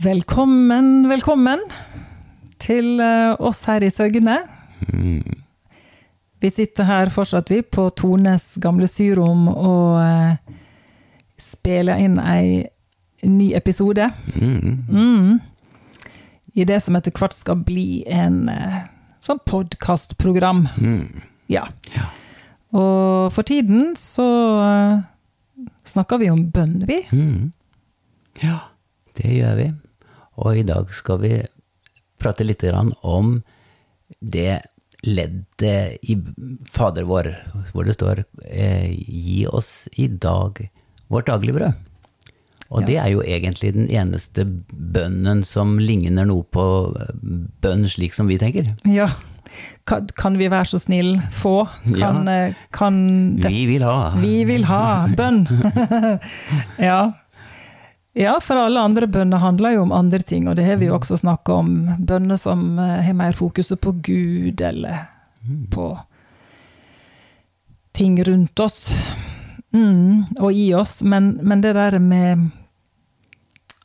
Velkommen, velkommen til eh, oss her i Søgne. Mm. Vi sitter her fortsatt, vi, på Tones gamle syrom og eh, spiller inn ei ny episode. Mm. Mm. I det som etter hvert skal bli en eh, sånn podkastprogram. Mm. Ja. Ja. Og for tiden så eh, snakker vi om bønn, vi. Mm. Ja, det gjør vi. Og i dag skal vi prate litt om det leddet i Fader vår, hvor det står eh, 'Gi oss i dag vårt dagligbrød'. Og Ja. det er jo egentlig den eneste bønnen som ligner noe på bønn slik som vi tenker. Ja. Kan, kan vi være så snill få? Kan, ja. kan det Vi vil ha. Vi vil ha bønn. ja. Ja, for alle andre bønner handler jo om andre ting, og det har vi jo også snakka om. Bønner som eh, har mer fokuset på Gud, eller på ting rundt oss. Mm, og i oss. Men, men det der med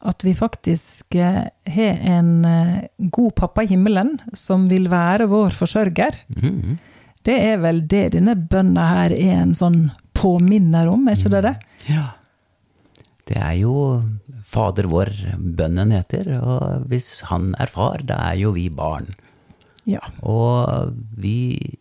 at vi faktisk eh, har en eh, god pappa i himmelen som vil være vår forsørger. Mm. Det er vel det denne bønna her er en sånn påminner om, er ikke det det? Ja. Det er jo Fader vår bønnen heter, og hvis han er far, da er jo vi barn. Ja. Og vi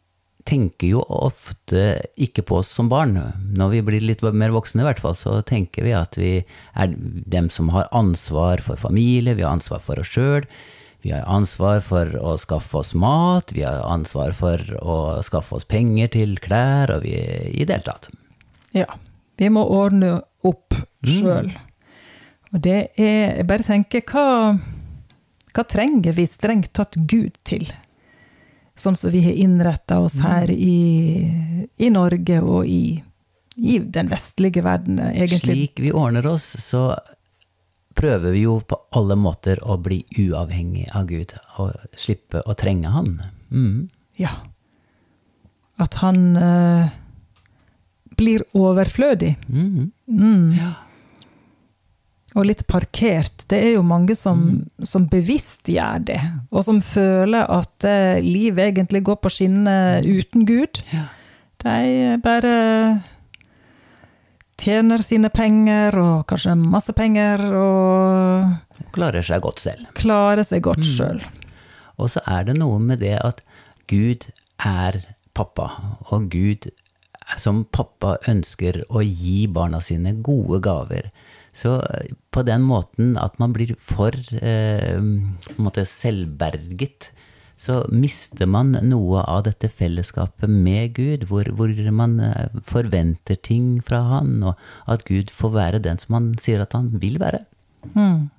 tenker jo ofte ikke på oss som barn. Når vi blir litt mer voksne, i hvert fall, så tenker vi at vi er dem som har ansvar for familie, vi har ansvar for oss sjøl. Vi har ansvar for å skaffe oss mat, vi har ansvar for å skaffe oss penger til klær, og vi i det hele tatt. ja. Vi må ordne opp Mm. Og det er Jeg bare tenker, hva, hva trenger vi strengt tatt Gud til? Sånn som vi har innretta oss her i, i Norge og i, i den vestlige verden, egentlig. Slik vi ordner oss, så prøver vi jo på alle måter å bli uavhengig av Gud, og slippe å trenge Han. Mm. Ja. At han eh, blir overflødig. Mm. Mm. Ja. Og litt parkert. Det er jo mange som, som bevisst gjør det, og som føler at eh, livet egentlig går på skinner uten Gud. Ja. De bare tjener sine penger, og kanskje masse penger, og Klarer seg godt selv. klarer seg godt sjøl. Og så er det noe med det at Gud er pappa, og Gud som pappa ønsker å gi barna sine gode gaver. Så eh, på den måten at man blir for eh, på en måte selvberget, så mister man noe av dette fellesskapet med Gud, hvor, hvor man eh, forventer ting fra Han, og at Gud får være den som han sier at han vil være. Mm.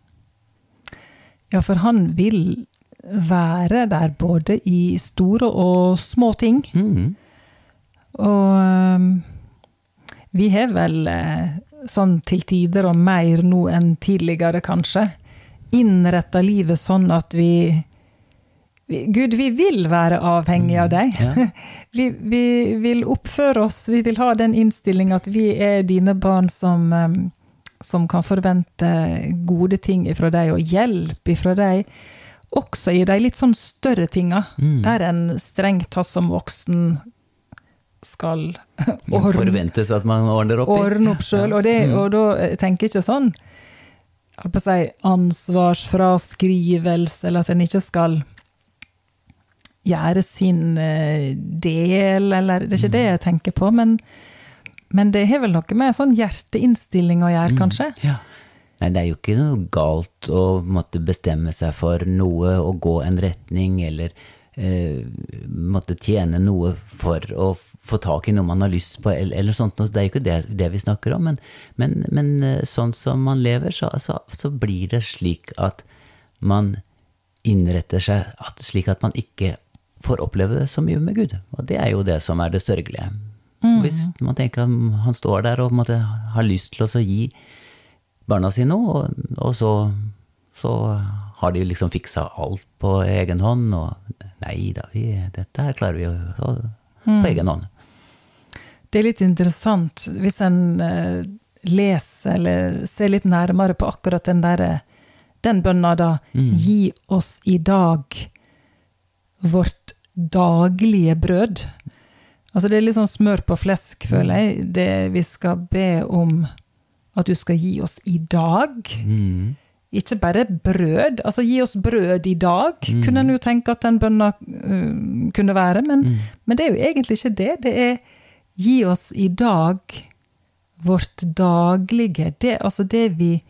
Ja, for han vil være der både i store og små ting. Mm. Og um, vi har vel eh, sånn til tider og mer nå enn tidligere, kanskje, innretta livet sånn at vi, vi Gud, vi vil være avhengig av deg. Ja. Vi, vi vil oppføre oss, vi vil ha den innstilling at vi er dine barn som, som kan forvente gode ting ifra deg, og hjelp ifra deg. Også i de litt sånn større tinga, Mm. der en strengt tatt som voksen skal ordne, Forventes at man ordner opp i. ordne opp sjøl. Og, det- Mm. og da tenker jeg ikke sånn holdt på å si ansvarsfraskrivelse, eller at en ikke skal gjøre sin eh, del, eller Det er ikke det jeg tenker på, men, men det har vel noe med sånn hjerteinnstilling å gjøre, kanskje? Ja. Nei, det er jo ikke noe galt å måtte bestemme seg for noe, å gå en retning, eller eh, måtte tjene noe for å få tak i noe man har lyst på, eller, eller sånt. Det er jo ikke det, det vi snakker om, men, men, men eh, sånn som man lever, så, så, så blir det slik at man innretter seg at, slik at man ikke får oppleve det så mye med Gud. Og det er jo det som er det sørgelige. Hvis man tenker at han står der og måtte, har lyst til å gi barna sine noe, og, og så, så har de liksom fiksa alt på egen hånd, og nei da, vi, dette her klarer vi jo på på egen hånd. Det er litt interessant hvis en eh, leser eller ser litt nærmere på akkurat den der, den bønna da, gi oss i dag vårt daglige brød. Altså det er litt sånn smør på flesk, føler jeg, det vi skal be om at du skal gi oss i dag. Mm. Ikke bare brød. Altså gi oss brød i dag, kunne en jo tenke at den bønna uh, kunne være. Men, men det er jo egentlig ikke det. Det er gi oss i dag vårt daglige. Det, altså det vi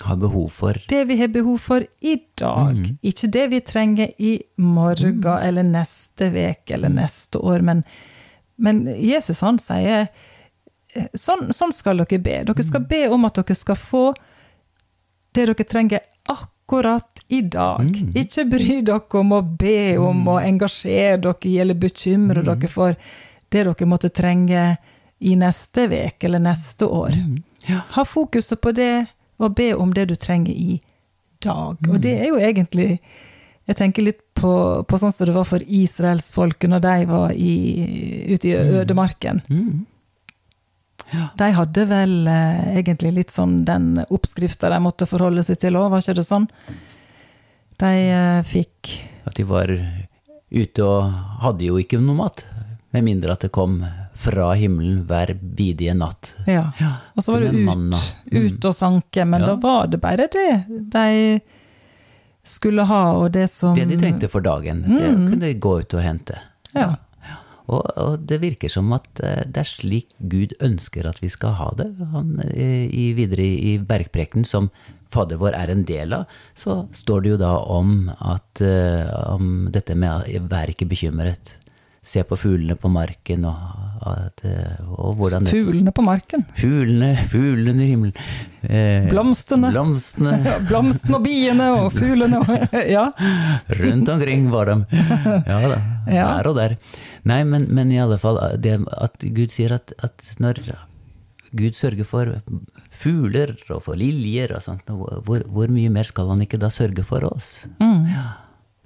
Har behov for det vi har behov for i dag. Ikke det vi trenger i morgen eller neste uke eller neste år. Men, men Jesus han sier eh, sånn, sånn skal dere be. Dere skal be om at dere skal få det dere trenger akkurat i dag. Ikke bry dere om å be om å engasjere dere i eller bekymre dere for det dere måtte trenge i neste uke eller neste år. Ha fokuset på det, og be om det du trenger i dag. Og det er jo egentlig Jeg tenker litt på, på sånn som det var for israelsfolket når de var i, ute i ødemarken. De hadde vel eh, egentlig litt sånn den oppskrifta de måtte forholde seg til òg, var ikke det sånn? De eh, fikk at de var ute og hadde jo ikke noe mat. Med mindre at det kom fra himmelen hver bidige natt. Ja. Og så var det ut, ut og sanke, men Ja. da var det bare det de skulle ha, og det som Det de trengte for dagen, det kunne de gå ut og hente. Ja. Og, og det virker som at eh, det er slik Gud ønsker at vi skal ha det. Han, eh, i, videre i, i bergprekenen, som Fader vår er en del av, så står det jo da om, at, eh, om dette med å være ikke bekymret. Se på fuglene på marken, og, at, eh, og hvordan Fuglene på marken. Fuglene, fuglene i himmelen. Eh, Blomstene. Blomstene. Blomstene og biene og fuglene og Ja. Rundt omkring var de. Ja da. Ja. Her og der. Nei, men, men i alle fall det at Gud sier at, at når Gud sørger for fugler og for liljer og sånt, hvor, hvor mye mer skal han ikke da sørge for oss? Mm.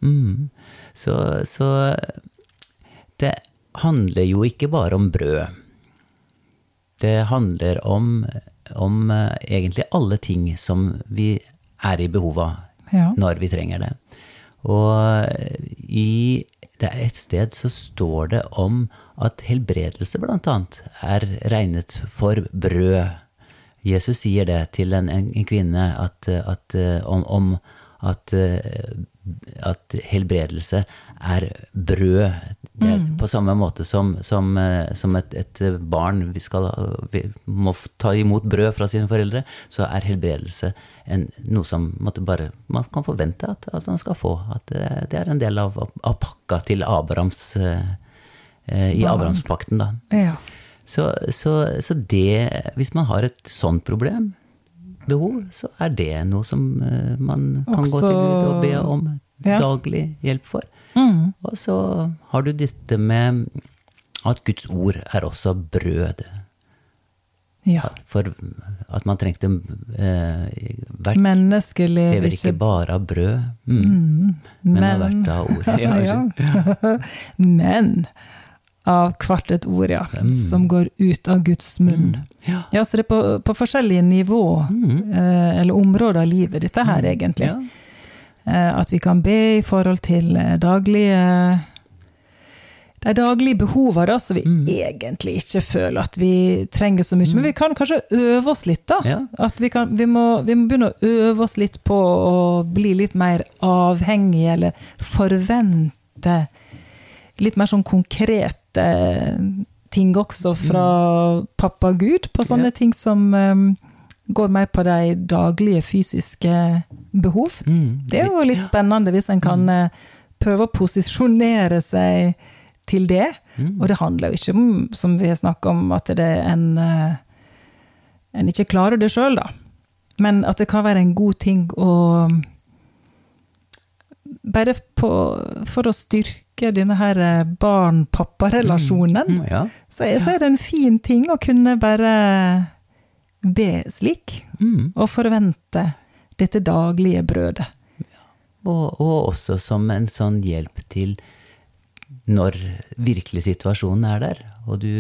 Mm. Så, så det handler jo ikke bare om brød. Det handler om, om eh, egentlig alle ting som vi er i behov av Ja. når vi trenger det. Og eh, i det er et sted så står det om at helbredelse annet er regnet for brød. Jesus sier det til en, en, kvinne at, at, eh, om, om at, at helbredelse er brød. Det er på samme måte som, som, eh, som et, et barn vi, skal, vi må ta imot brød fra sine foreldre, så er helbredelse en, noe som måtte bare, man kan forvente at, at man skal få. At det, det er en del av, av pakka til Abrahams eh, eh, i Abrahamspakten, da. ja. Så, så, så det Hvis man har et sånt problem, behov, så er det noe som eh, man kan gå til Gud og be om Ja. daglig hjelp for. Mm. Og så har du dette med at Guds ord er også brød. ja. For at man trengte eh, hvert Mennesket lever lever ikke bare av brød, mm, men av men- hvert av ord. Ja, Ja. Men av hvert et ord, ja, som går ut av Guds munn. Ja. Ja, så det er på, på forskjellige nivå, eh, eller områder av livet, dette her egentlig. Ja. Eh, at vi kan be i forhold til eh, daglige de daglige behovene da, som vi Mm. egentlig ikke føler at vi trenger så mye. Men vi kan kanskje øve oss litt, da. Ja. At vi, kan, vi, må, vi må begynne å øve oss litt på å bli litt mer avhengig, eller forvente litt mer sånn konkrete ting også fra pappa Gud, på sånne ting som eh, går mer på de daglige fysiske behov. Mm. Det er jo litt spennende hvis en kan eh, prøve å posisjonere seg til det. Og det handler jo ikke om, som vi har snakket om, at det er en eh, En ikke klarer det sjøl, da. Men at det kan være en god ting å Bare på, for å styrke denne her eh, barn-pappa-relasjonen, Mm, ja. så, er, så er det en fin ting å kunne bare be slik. Mm. Og forvente dette daglige brødet. Og, og også som en sånn hjelp til når virkelig situasjonen er der. Og du,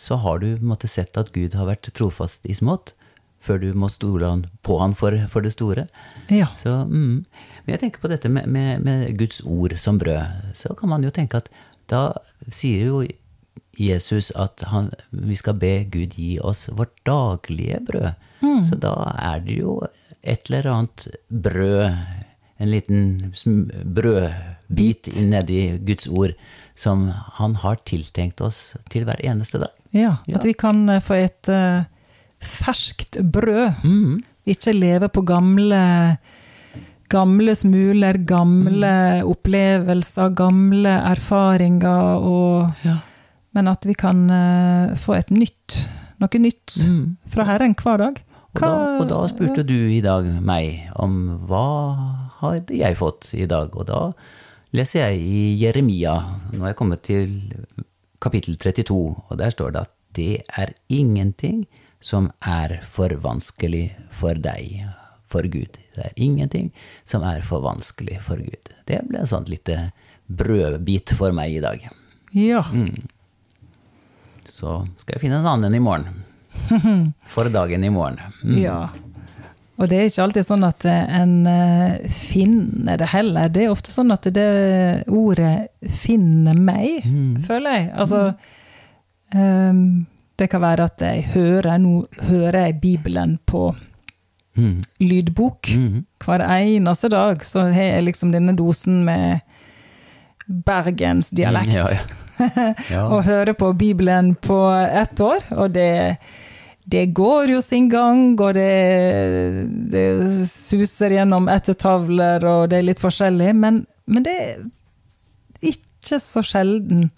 så har du måtte, sett at Gud har vært trofast i smått. Før du må stole på han for, for det store. Ja. Så, mm. Men jeg tenker på dette med, med, med Guds ord som brød. Så kan man jo tenke at da sier jo Jesus at han, vi skal be Gud gi oss vårt daglige brød. Så da er det jo et eller annet brød, en liten brødbit nedi Guds ord, som han har tiltenkt oss til hver eneste dag. ja. Ja. At vi kan eh, få et eh, ferskt brød. Mm. Ikke leve på gamle Gamle smuler, gamle opplevelser, gamle erfaringer, og, Ja. men at vi kan uh, få et nytt, noe nytt Mm. fra Herren hver dag. Og da, og da spurte du i dag meg om hva hadde jeg fått i dag, og da leser jeg i Jeremia. Nå er jeg kommet til kapittel 32, og der står det at det er ingenting som er for vanskelig for deg, for Gud. Det er ingenting som er for vanskelig for Gud. Det ble en sånn lite brødbit for meg i dag. Ja. Så skal jeg finne en annen i morgen. For dagen i morgen. Mm. ja. Og det er ikke alltid sånn at eh, en eh, finner det heller. Det er ofte sånn at det ordet 'finner meg', føler jeg. Altså ehm, Det kan være at jeg hører Nå hører jeg Bibelen på Mm. lydbok. Mm. Hver eneste dag så har jeg liksom denne dosen med bergensdialekt. Ja, ja. ja. og hører på Bibelen på ett år, og det, det går jo sin gang, og det, det suser gjennom ettertavler, og det er litt forskjellig, men, men det er ikke så sjelden,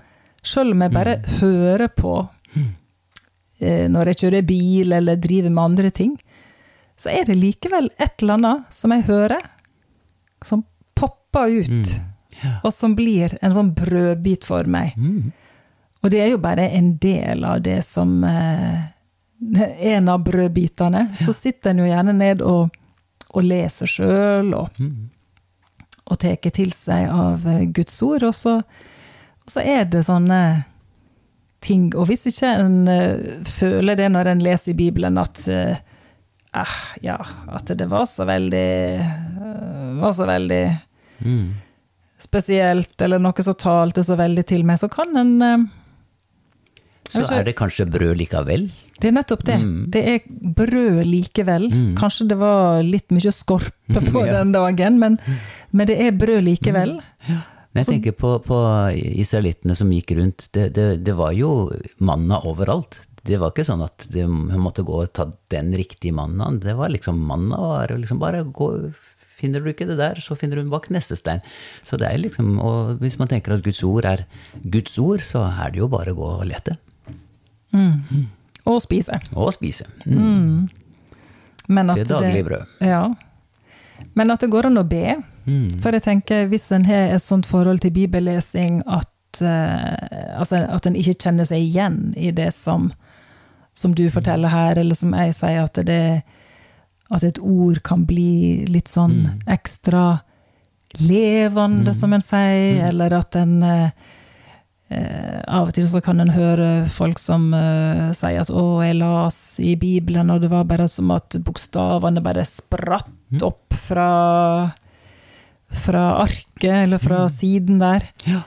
selv om jeg bare hører på når jeg kjører bil eller driver med andre ting, så er det likevel et eller annet som jeg hører, som popper ut, Ja. og som blir en sånn brødbit for meg. Mm. Og det er jo bare en del av det som eh, En av brødbitene. Så sitter en jo gjerne ned og, og leser sjøl, og, Mm. og tar til seg av eh, Guds ord. Og så, og så er det sånne ting Og hvis ikke en eh, føler det når en leser i Bibelen, at eh, eh, ja, at det var så veldig eh, var så veldig Mm. spesielt, eller noe som talte så veldig til meg, så kan en eh, Så ikke- er det kanskje brød likevel? Det er nettopp det. Mm. Det er brød likevel. Mm. Kanskje det var litt mye skorpe på Ja. den dagen, men, men det er brød likevel. Men jeg Så- tenker på, på israelittene som gikk rundt, det, det, det var jo manna overalt. Det var ikke sånn at de måtte gå og ta den riktige mannaen. Det var liksom manna var liksom bare gå Finner du ikke det der, så finner du den bak neste stein. Så det er liksom, og hvis man tenker at Guds ord er Guds ord, så er det jo bare å gå og lete. Og spise. Og spise. Mm. Men at Det er daglig brød. Ja. Men at det går an å be. Mm. For jeg tenker, hvis en har et sånt forhold til bibellesing at, uh, altså, at en ikke kjenner seg igjen i det som, som du forteller her, eller som jeg sier, at det at et ord kan bli litt sånn ekstra levende, som en sier, eller at en uh, eh, Av og til så kan en høre folk som eh, sier at 'å, jeg las i Bibelen', og det var bare som at bokstavene bare spratt opp fra fra arket, eller fra siden der. Ja.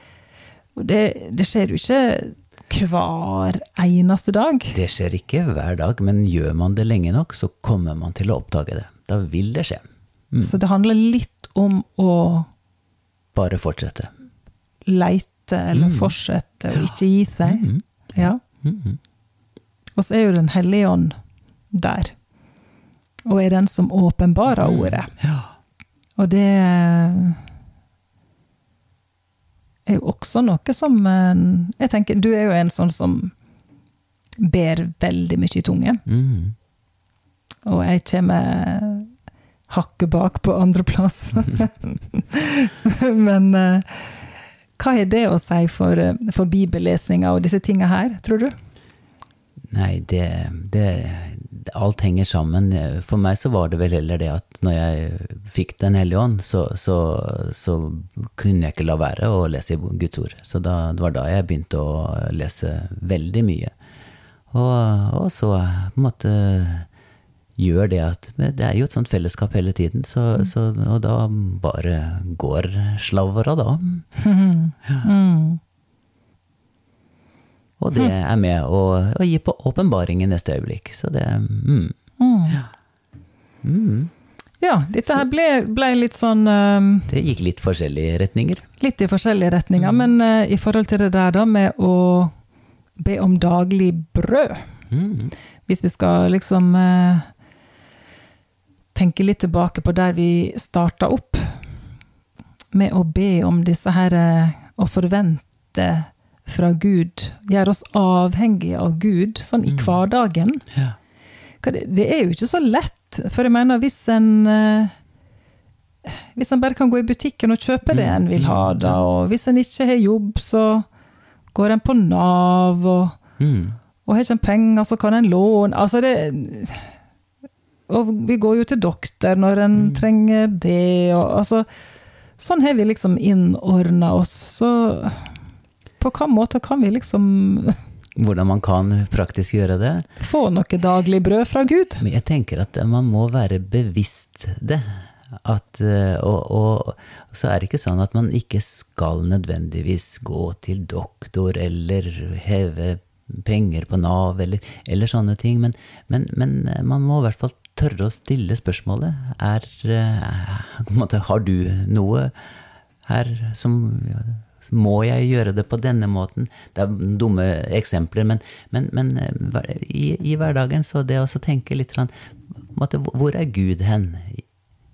Og det, det skjer jo ikke hver eneste dag. Det skjer ikke hver dag, men gjør man det lenge nok, så kommer man til å oppdage det. Da vil det skje. Så det handler litt om å Bare fortsette. leite eller fortsette og ikke gi seg. Ja. Mhm. Og så er jo Den hellige ånd der, og er den som åpenbarer ordet. Ja. Og det er jo også noe som eh, Jeg tenker, du er jo en sånn som ber veldig mye i tunge. Mm. Og jeg kommer hakket bak på andreplass. Men eh, hva er det å si for, eh, for bibellesninga og disse tinga her, tror du? Nei, det, det Alt henger sammen. For meg så var det vel heller det at når jeg fikk Den hellige ånd, så, så, så kunne jeg ikke la være å lese Guds ord. Så da, det var da jeg begynte å lese veldig mye. Og, og så på en måte gjør det at Det er jo et sånt fellesskap hele tiden, så, så, og da bare går slavra da. Mm. Og det er med å, å gi på åpenbaring i neste øyeblikk. Så det mm. Mm. Ja, dette her ble, ble litt sånn um, Det gikk litt forskjellige retninger. Litt i forskjellige retninger, men uh, i forhold til det der da med å be om daglig brød Mm. Hvis vi skal liksom uh, tenke litt tilbake på der vi starta opp, med å be om disse her uh, Å forvente fra Gud, gjør oss avhengige av Gud, sånn i hverdagen. Ja. Det, er jo ikke så lett, for jeg mener hvis en eh, Hvis en bare kan gå i butikken og kjøpe det en vil ha, da, og hvis en ikke har jobb, så går en på Nav, og, Mm. og har ikke en penger, så kan en låne Altså, det Og vi går jo til doktor når en trenger det, og altså Sånn har vi liksom innordna oss, så på hvilken måte kan vi liksom Hvordan man kan praktisk gjøre det. få noe daglig brød fra Gud? Men jeg tenker at man må være bevisst det. At, eh, og, og så er det ikke sånn at man ikke skal nødvendigvis gå til doktor eller heve penger på Nav eller, eller sånne ting, men, men, men man må i hvert fall tørre å stille spørsmålet. Er, er måte, har du noe her som må jeg gjøre det på denne måten? Det er dumme eksempler, men, men, men eh, i, i hverdagen så det å tenke litt Hvor er Gud hen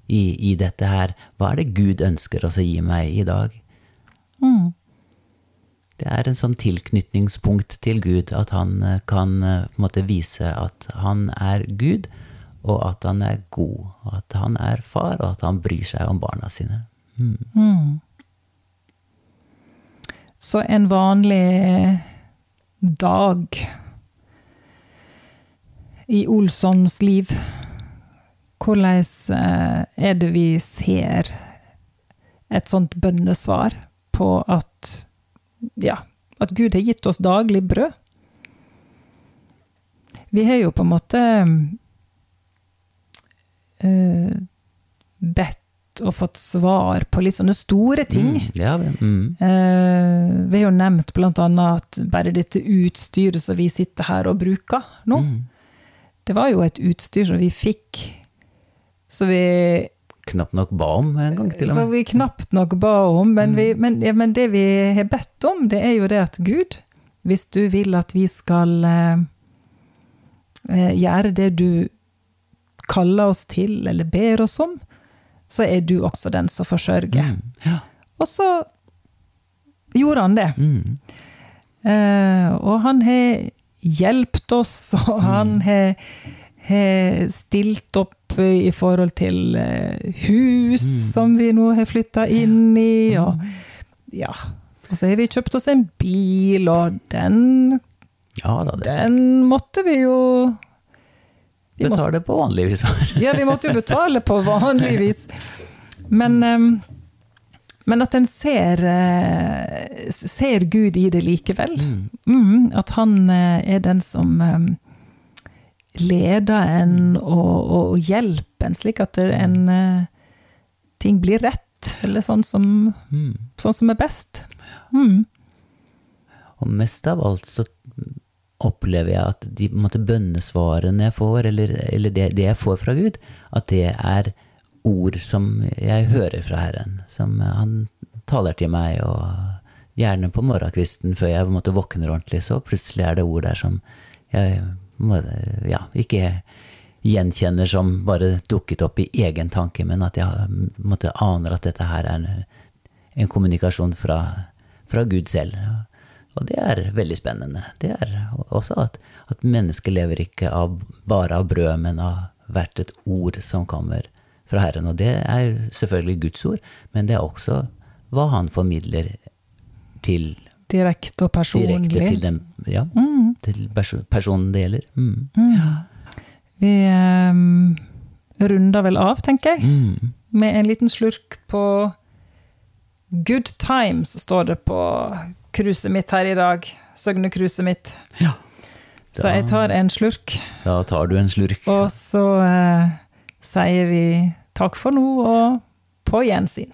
i, i dette her? Hva er det Gud ønsker å gi meg i dag? Mm. Det er en sånn tilknytningspunkt til Gud, at han eh, kan eh, på en måte vise at han er Gud, og at han er god, og at han er far, og at han bryr seg om barna sine. Mm. Mm. Så en vanlig dag i Olssons liv, hvordan eh, er det vi ser et sånt bønnesvar på at ja, at Gud har gitt oss daglig brød? Vi har jo på en måte eh, og fått svar på litt sånne store ting. Mm, ja, vel, mm. Eh, vi har jo nevnt annet at bare dette utstyret som vi sitter her og bruker nå, Mm. det var jo et utstyr som vi fikk, så vi, Knapt nok ba om en gang, til og med. så vi knapt nok ba om. Men, vi, men, ja, men det vi har bedt om, det er jo det at Gud, hvis du vil at vi skal eh, eh, gjøre det du kaller oss til, eller ber oss om, så er du også den som forsørger. Mm. Ja. Og så gjorde han det. Mm. Eh, og han har hjulpet oss, og han har, stilt opp i forhold til eh, hus som vi nå har flytta inn i, og ja. Og så har vi kjøpt oss en bil, og den, ja da, den måtte vi jo vi måtte, betaler på vanlig vis. Ja, vi måtte jo betale på vanlig vis. Men, eh, men at en ser, eh, ser Gud i det likevel. Mm. Mm, at han eh, er den som eh, leder en og, og, og hjelper en, slik at en, eh, ting blir rett. Eller sånn som, Mm. sånn som er best. Mm. Og mest av alt så opplever jeg at de måte, bønnesvarene jeg får, eller, eller det, det jeg får fra Gud, at det er ord som jeg hører fra Herren. Som han taler til meg, og gjerne på morgenkvisten før jeg måte, våkner ordentlig, så plutselig er det ord der som jeg må, ja, ikke gjenkjenner som bare dukket opp i egen tanke, men at jeg måtte aner at dette her er en, en kommunikasjon fra, fra Gud selv. Og det er veldig spennende. Det er også at, at mennesket lever ikke av, bare av brød, men av hvert et ord som kommer fra Herren. Og det er selvfølgelig Guds ord, men det er også hva han formidler til Direkte og personlig. direkte til den ja, Mm. til personen det gjelder. Mm. Vi um, runder vel av, tenker jeg, Mm. med en liten slurk på Good Times, står det på cruiset mitt her i dag. Søgne-cruiset mitt. Ja. Så jeg tar en slurk, Da tar du en slurk. og så eh, sier vi takk for nå, og på gjensyn.